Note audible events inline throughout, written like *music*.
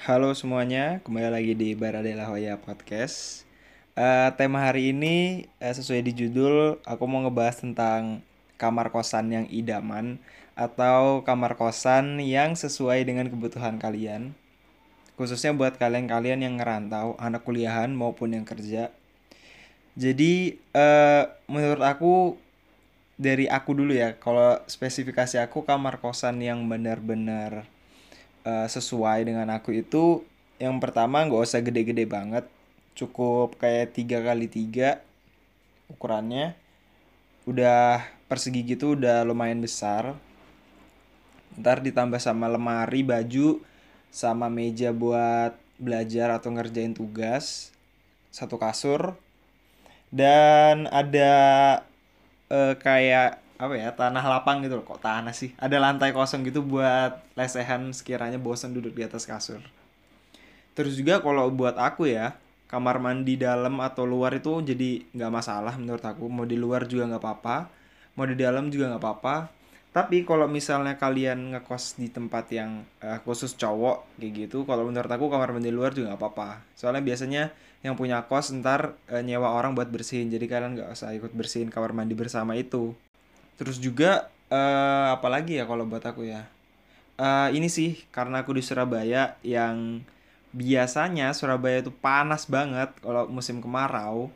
Halo semuanya, kembali lagi di Baradela Hoya Podcast. Eh, tema hari ini eh, sesuai di judul, aku mau ngebahas tentang kamar kosan yang idaman atau kamar kosan yang sesuai dengan kebutuhan kalian. Khususnya buat kalian-kalian yang ngerantau, anak kuliahan maupun yang kerja. Jadi eh, menurut aku dari aku dulu ya, kalau spesifikasi aku kamar kosan yang benar-benar eh, sesuai dengan aku itu yang pertama nggak usah gede-gede banget. Cukup kayak tiga kali tiga ukurannya. Udah persegi gitu udah lumayan besar. Ntar ditambah sama lemari baju sama meja buat belajar atau ngerjain tugas. Satu kasur. Dan ada eh, kayak apa ya tanah lapang gitu loh. Kok tanah sih? Ada lantai kosong gitu buat lesehan sekiranya bosan duduk di atas kasur. Terus juga kalau buat aku ya kamar mandi dalam atau luar itu jadi nggak masalah menurut aku. Mau di luar juga nggak apa-apa mau di dalam juga nggak apa-apa. Tapi kalau misalnya kalian ngekos di tempat yang eh, khusus cowok kayak gitu kalau menurut aku kamar mandi luar juga nggak apa-apa. Soalnya biasanya yang punya kos ntar eh, nyewa orang buat bersihin. Jadi kalian nggak usah ikut bersihin kamar mandi bersama itu Terus juga eh apalagi ya kalau buat aku ya. Eh ini sih karena aku di Surabaya yang biasanya Surabaya itu panas banget kalau musim kemarau.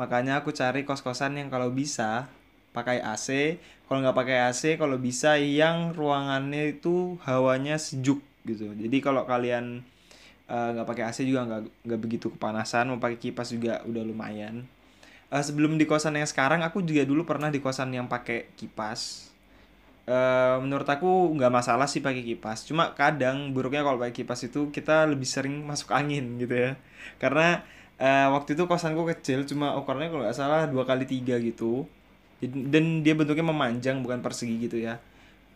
Makanya aku cari kos-kosan yang kalau bisa pakai AC. Kalau nggak pakai AC, kalau bisa yang ruangannya itu hawanya sejuk gitu. Jadi kalau kalian eh, nggak pakai AC juga nggak nggak begitu kepanasan. Mau pakai kipas juga udah lumayan. Eh, sebelum di kosan yang sekarang aku juga dulu pernah di kosan yang pakai kipas. Eh, menurut aku nggak masalah sih pakai kipas. Cuma kadang buruknya kalau pakai kipas itu kita lebih sering masuk angin gitu ya. Karena eh, waktu itu kosanku kecil cuma ukurannya kalau nggak salah dua kali tiga gitu. Dan dia bentuknya memanjang bukan persegi gitu ya.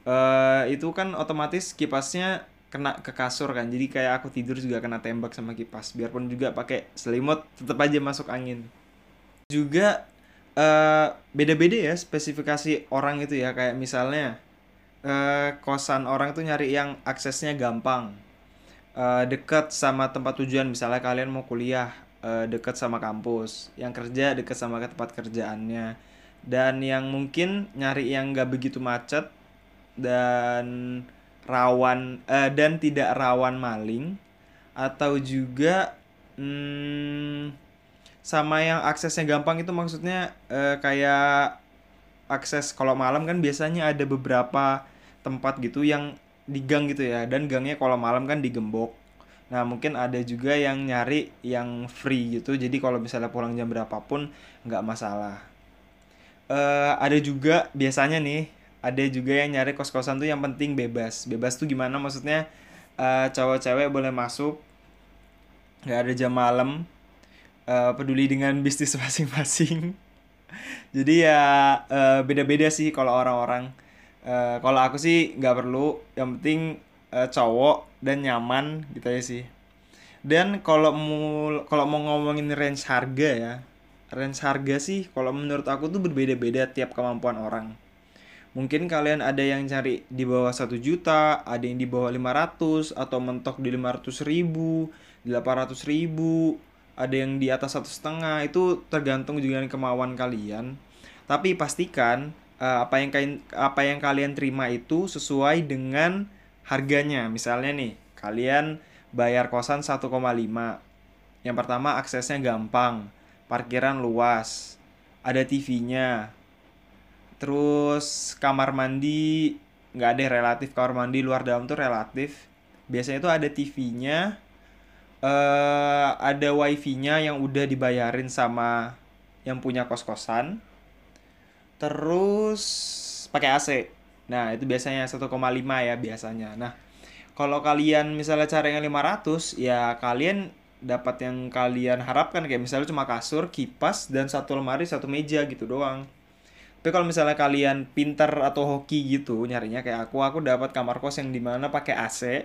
Eh itu kan otomatis kipasnya kena ke kasur kan. Jadi kayak aku tidur juga kena tembak sama kipas. Biarpun juga pakai selimut tetap aja masuk angin juga eh beda-beda ya spesifikasi orang itu ya. Kayak misalnya eh kosan orang tuh nyari yang aksesnya gampang eh dekat sama tempat tujuan. Misalnya kalian mau kuliah eh, dekat sama kampus. Yang kerja dekat sama tempat kerjaannya. Dan yang mungkin nyari yang nggak begitu macet dan rawan eh, dan tidak rawan maling atau juga hmm, sama yang aksesnya gampang itu maksudnya eh, kayak akses kalau malam kan biasanya ada beberapa tempat gitu yang di gang gitu ya dan gangnya kalau malam kan digembok. Nah, mungkin ada juga yang nyari yang free gitu. Jadi kalau misalnya pulang jam berapapun nggak masalah. Eh ada juga biasanya nih, ada juga yang nyari kos-kosan tuh yang penting bebas. Bebas tuh gimana maksudnya? eh cowok cewek boleh masuk, nggak ada jam malam, eh, peduli dengan bisnis *laughs* masing-masing. Jadi ya eh, beda-beda sih kalau orang-orang. Eh, kalau aku sih nggak perlu, yang penting eh, cowok dan nyaman gitu aja sih. Dan kalau mau kalau mau ngomongin range harga ya, range harga sih kalau menurut aku tuh berbeda-beda tiap kemampuan orang. Mungkin kalian ada yang cari di bawah satu juta, ada yang di bawah 500 atau mentok di 500 ribu, 800 ribu, ada yang di atas satu setengah, itu tergantung juga dengan kemauan kalian. Tapi pastikan eh, apa yang kain, apa yang kalian terima itu sesuai dengan harganya. Misalnya nih, kalian bayar kosan 1,5. Yang pertama aksesnya gampang, parkiran luas, ada TV-nya, Terus kamar mandi nggak ada relatif kamar mandi luar dalam tuh relatif. Biasanya itu ada TV-nya, eh ada wifi-nya yang udah dibayarin sama yang punya kos-kosan. Terus pakai AC. Nah, itu biasanya 1,5 ya biasanya. Nah, kalau kalian misalnya cari yang 500, ya kalian dapat yang kalian harapkan kayak misalnya cuma kasur, kipas dan satu lemari, satu meja gitu doang. Tapi kalau misalnya kalian pinter atau hoki gitu nyarinya kayak aku, aku dapat kamar kos yang di mana pakai AC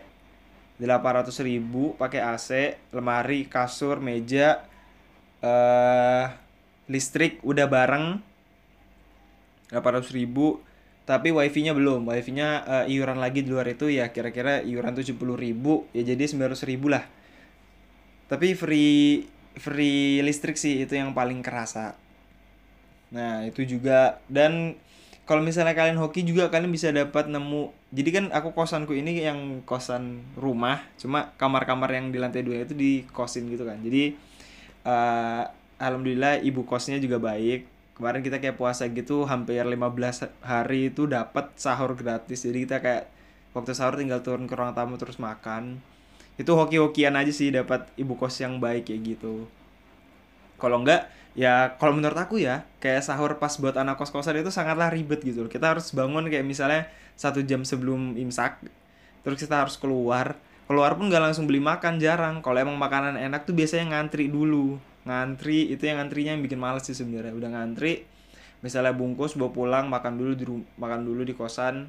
800 ribu pakai AC, lemari, kasur, meja, eh listrik udah bareng. 800 ribu tapi wifi-nya belum. Wifi-nya uh, iuran lagi di luar itu ya kira-kira iuran tujuh puluh ribu ya jadi sembilan ribu lah. Tapi free free listrik sih itu yang paling kerasa. Nah itu juga. Dan kalau misalnya kalian hoki juga kalian bisa dapat nemu jadi kan aku kosanku ini yang kosan rumah cuma kamar-kamar yang di lantai dua itu di kosin gitu kan. Jadi uh, alhamdulillah ibu kosnya juga baik. Kemarin kita kayak puasa gitu hampir 15 hari itu dapat sahur gratis. Jadi kita kayak waktu sahur tinggal turun ke ruang tamu terus makan. Itu hoki-hokian aja sih dapat ibu kos yang baik kayak gitu kalau enggak ya kalau menurut aku ya kayak sahur pas buat anak kos-kosan itu sangatlah ribet gitu loh. Kita harus bangun kayak misalnya satu jam sebelum imsak terus kita harus keluar. Keluar pun nggak langsung beli makan jarang. Kalau emang makanan enak tuh biasanya ngantri dulu. Ngantri itu yang ngantrinya yang bikin males sih sebenarnya. Udah ngantri misalnya bungkus bawa pulang makan dulu di makan dulu di kosan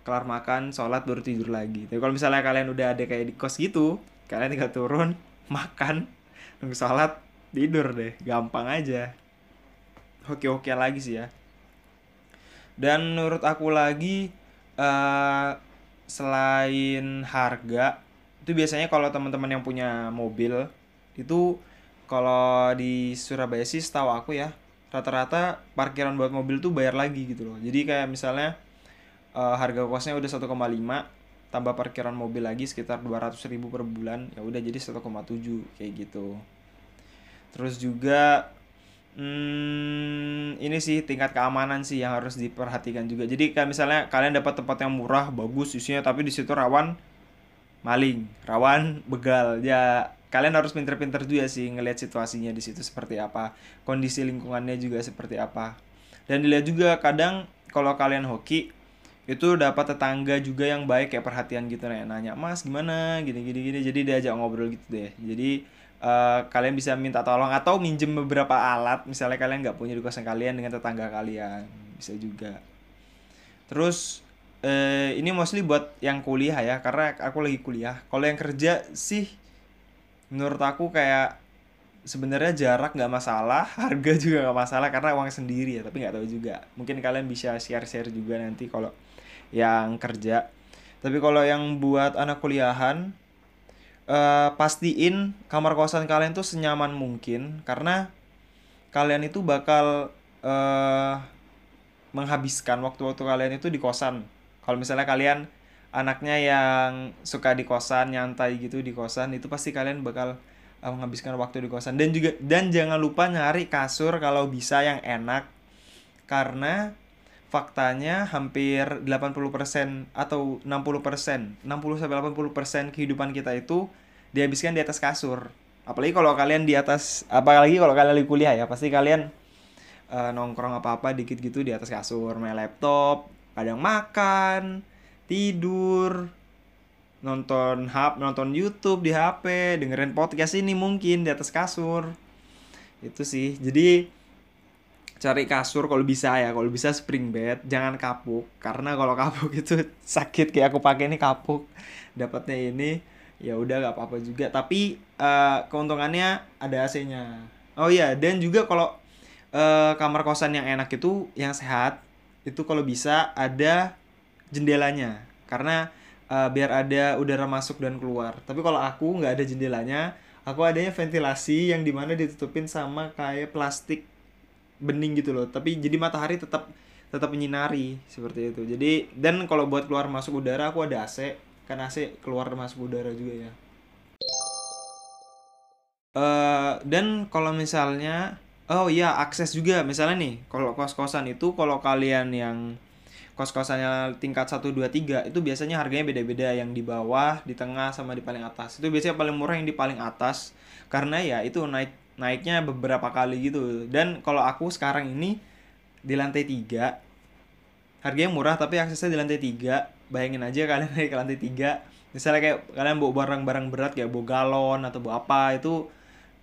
kelar makan sholat baru tidur lagi. Tapi kalau misalnya kalian udah ada kayak di kos gitu kalian tinggal turun *laughs* makan nunggu sholat tidur deh gampang aja. Oke oke lagi sih ya. Dan menurut aku lagi uh, selain harga itu biasanya kalau teman-teman yang punya mobil itu kalau di Surabaya sih setahu aku ya rata-rata parkiran buat mobil tuh bayar lagi gitu loh. Jadi kayak misalnya uh, harga kosnya udah 1,5 tambah parkiran mobil lagi sekitar 200 ribu per bulan ya udah jadi 1,7 kayak gitu terus juga hmm, ini sih tingkat keamanan sih yang harus diperhatikan juga. Jadi kayak misalnya kalian dapat tempat yang murah bagus isinya tapi di situ rawan maling rawan *laughs* begal. Ya kalian harus pinter-pinter juga sih ngelihat situasinya di situ seperti apa kondisi lingkungannya juga seperti apa. Dan dilihat juga kadang kalau kalian hoki itu dapat tetangga juga yang baik kayak perhatian gitu nih nanya mas gimana? Gini gini gini. Jadi diajak ngobrol gitu deh. Jadi uh, kalian bisa minta tolong atau minjem beberapa alat. Misalnya kalian nggak punya di kosan kalian dengan tetangga kalian. Bisa juga. Terus uh, ini mostly buat yang kuliah ya karena aku lagi kuliah. Kalau yang kerja sih menurut aku kayak sebenarnya jarak nggak masalah *laughs* harga juga nggak masalah karena uang sendiri ya tapi nggak tahu juga. Mungkin kalian bisa share-share juga nanti kalau yang kerja. Tapi kalau yang buat anak kuliahan uh, pastiin kamar kosan kalian tuh senyaman mungkin karena kalian itu bakal uh, menghabiskan waktu-waktu kalian itu di kosan. Kalau misalnya kalian anaknya yang suka di kosan nyantai gitu di kosan itu pasti kalian bakal uh, menghabiskan waktu di kosan. Dan juga dan jangan lupa nyari kasur kalau bisa yang enak. Karena faktanya hampir 80% atau 60% 60 sampai 80% kehidupan kita itu dihabiskan di atas kasur. Apalagi kalau kalian di atas apalagi kalau kalian lagi kuliah ya pasti kalian uh, nongkrong apa-apa dikit gitu di atas kasur. Main laptop kadang makan tidur nonton hap nonton YouTube di HP dengerin podcast ini mungkin di atas kasur. Itu sih. Jadi cari kasur kalau bisa ya kalau bisa spring bed jangan kapuk. Karena kalau kapuk itu *laughs* sakit kayak aku pakai ini kapuk. Dapatnya ini ya udah gak apa-apa juga. Tapi uh, keuntungannya ada AC-nya. Oh iya dan juga kalau uh, kamar kosan yang enak itu yang sehat itu kalau bisa ada jendelanya. Karena uh, biar ada udara masuk dan keluar. Tapi kalau aku nggak ada jendelanya aku adanya ventilasi yang di mana ditutupin sama kayak plastik bening gitu loh. Tapi jadi matahari tetap tetap menyinari seperti itu. Jadi dan kalau buat keluar masuk udara aku ada AC kan AC keluar masuk udara juga ya. Uh, dan kalau misalnya oh iya akses juga. Misalnya nih kalau kos kosan itu kalau kalian yang kos-kosannya tingkat 1 2 3 itu biasanya harganya beda-beda. Yang di bawah, di tengah sama di paling atas. Itu biasanya paling murah yang di paling atas. Karena ya itu naik naiknya beberapa kali gitu. Dan kalau aku sekarang ini di lantai 3 harganya murah tapi aksesnya di lantai 3. Bayangin aja kalian *laughs* naik ke lantai 3 misalnya kayak kalian bawa barang-barang berat kayak bawa galon atau bawa apa itu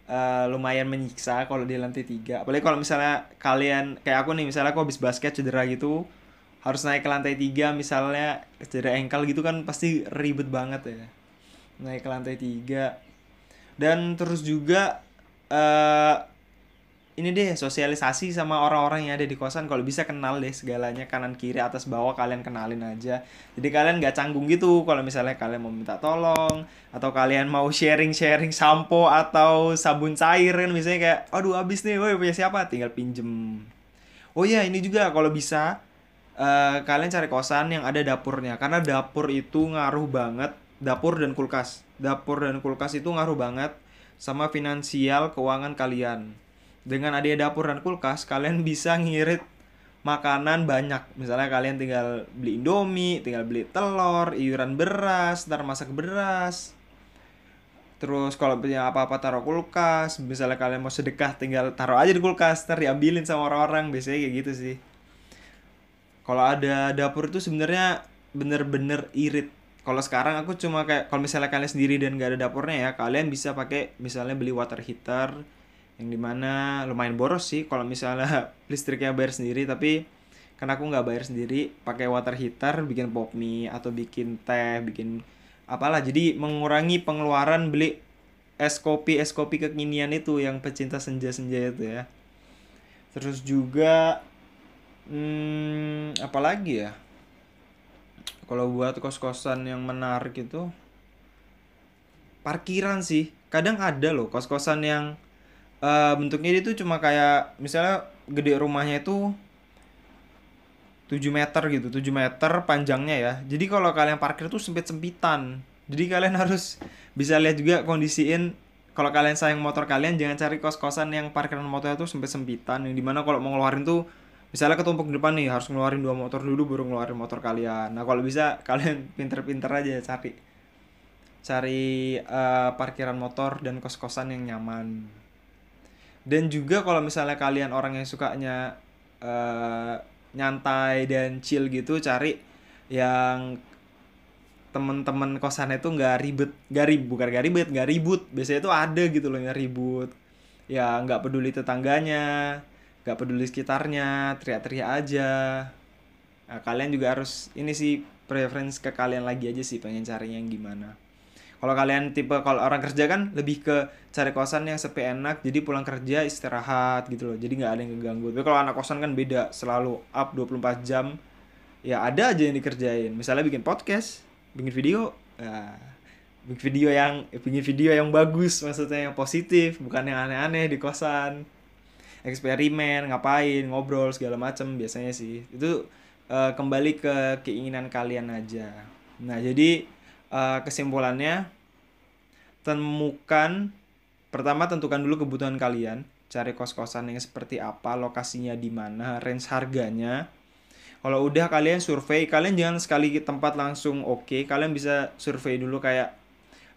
uh, lumayan menyiksa kalau di lantai 3 apalagi kalau misalnya kalian kayak aku nih misalnya aku habis basket cedera gitu harus naik ke lantai tiga misalnya cedera engkel gitu kan pasti ribet banget ya naik ke lantai tiga dan terus juga uh, ini deh sosialisasi sama orang-orang yang ada di kosan. Kalau bisa kenal deh segalanya kanan kiri atas bawah kalian kenalin aja. Jadi kalian nggak canggung gitu kalau misalnya kalian mau minta tolong atau kalian mau sharing sharing sampo atau sabun cair kan. Misalnya kayak aduh habis nih woi punya siapa? Tinggal pinjem. Oh ya ini juga kalau bisa uh, kalian cari kosan yang ada dapurnya. Karena dapur itu ngaruh banget dapur dan kulkas. Dapur dan kulkas itu ngaruh banget sama finansial keuangan kalian. Dengan adanya dapur dan kulkas kalian bisa ngirit makanan banyak. Misalnya kalian tinggal beli indomie tinggal beli telur iuran beras ntar masak beras. Terus kalau punya apa-apa taruh kulkas. Misalnya kalian mau sedekah tinggal taruh aja di kulkas ntar diambilin sama orang-orang. Biasanya kayak gitu sih. Kalau ada dapur itu sebenarnya bener-bener irit kalau sekarang aku cuma kayak kalau misalnya kalian sendiri dan gak ada dapurnya ya kalian bisa pakai misalnya beli water heater yang di mana lumayan boros sih kalau misalnya *laughs* listriknya bayar sendiri. Tapi karena aku nggak bayar sendiri pakai water heater bikin pop mie atau bikin teh bikin apalah. Jadi mengurangi pengeluaran beli es kopi es kopi kekinian itu yang pecinta senja senja itu ya. Terus juga hmm, apalagi ya kalau buat kos kosan yang menarik itu parkiran sih. Kadang ada loh kos kosan yang uh, bentuknya itu cuma kayak misalnya gede rumahnya itu 7 meter gitu 7 meter panjangnya ya. Jadi kalau kalian parkir tuh sempit-sempitan. Jadi kalian *laughs* harus bisa lihat juga kondisiin kalau kalian sayang motor kalian jangan cari kos-kosan yang parkiran motornya tuh sempit-sempitan. Yang di mana kalau mau ngeluarin tuh misalnya ketumpuk di depan nih harus ngeluarin dua motor dulu baru ngeluarin motor kalian. Nah kalau bisa *laughs* kalian pinter-pinter aja cari. Cari uh, parkiran motor dan kos-kosan yang nyaman. Dan juga kalau misalnya kalian orang yang sukanya uh, nyantai dan chill gitu cari yang temen-temen kosan itu nggak ribet. Nggak ribut bukan nggak ribet nggak ribut. Biasanya itu ada gitu loh yang ribut. Ya nggak peduli tetangganya nggak peduli sekitarnya teriak-teriak aja nah, kalian juga harus ini sih preference ke kalian lagi aja sih pengen cari yang gimana kalau kalian tipe kalau orang kerja kan lebih ke cari kosan yang sepi enak, jadi pulang kerja istirahat gitu loh. Jadi nggak ada yang ngeganggu. Tapi kalau anak kosan kan beda, selalu up 24 jam. Ya ada aja yang dikerjain. Misalnya bikin podcast, bikin video, ya, bikin video yang bikin video yang bagus, maksudnya yang positif, bukan yang aneh-aneh di kosan. Eksperimen, ngapain, ngobrol segala macem biasanya sih. Itu uh, kembali ke keinginan kalian aja. Nah, jadi uh, kesimpulannya temukan pertama tentukan dulu kebutuhan kalian cari kos-kosan yang seperti apa lokasinya di mana range harganya kalau udah kalian survei kalian jangan sekali tempat langsung oke okay. kalian bisa survei dulu kayak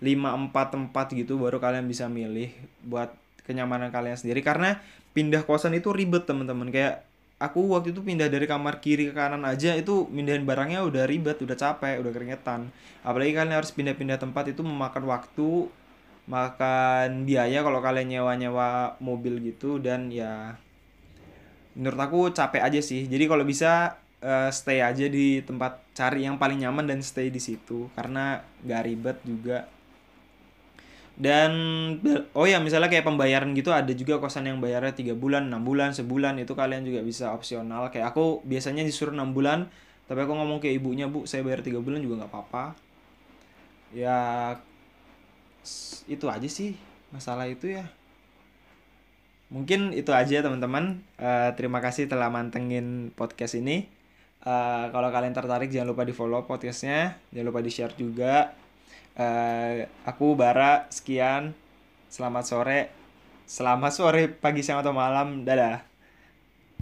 5 4 tempat gitu baru kalian bisa milih buat kenyamanan kalian sendiri karena pindah kosan itu ribet teman-teman. Kayak aku waktu itu pindah dari kamar kiri ke kanan aja itu mindahin barangnya udah ribet udah capek udah keringetan. Apalagi kalian harus pindah-pindah tempat itu memakan waktu makan biaya kalau kalian nyewa-nyewa mobil gitu dan ya menurut aku capek aja sih. Jadi kalau bisa uh, stay aja di tempat cari yang paling nyaman dan stay di situ karena gak ribet juga dan oh ya misalnya kayak pembayaran gitu ada juga kosan yang bayarnya tiga bulan enam bulan sebulan itu kalian juga bisa opsional. Kayak aku biasanya disuruh enam bulan tapi aku ngomong ke ibunya bu saya bayar tiga bulan juga nggak apa-apa. Ya itu aja sih masalah itu ya. Mungkin itu aja teman-teman. Uh, terima kasih telah mantengin podcast ini. Uh, kalau kalian tertarik jangan lupa di follow podcastnya. Jangan lupa di share juga Uh, aku Bara, sekian. Selamat sore. Selamat sore, pagi, siang, atau malam. Dadah.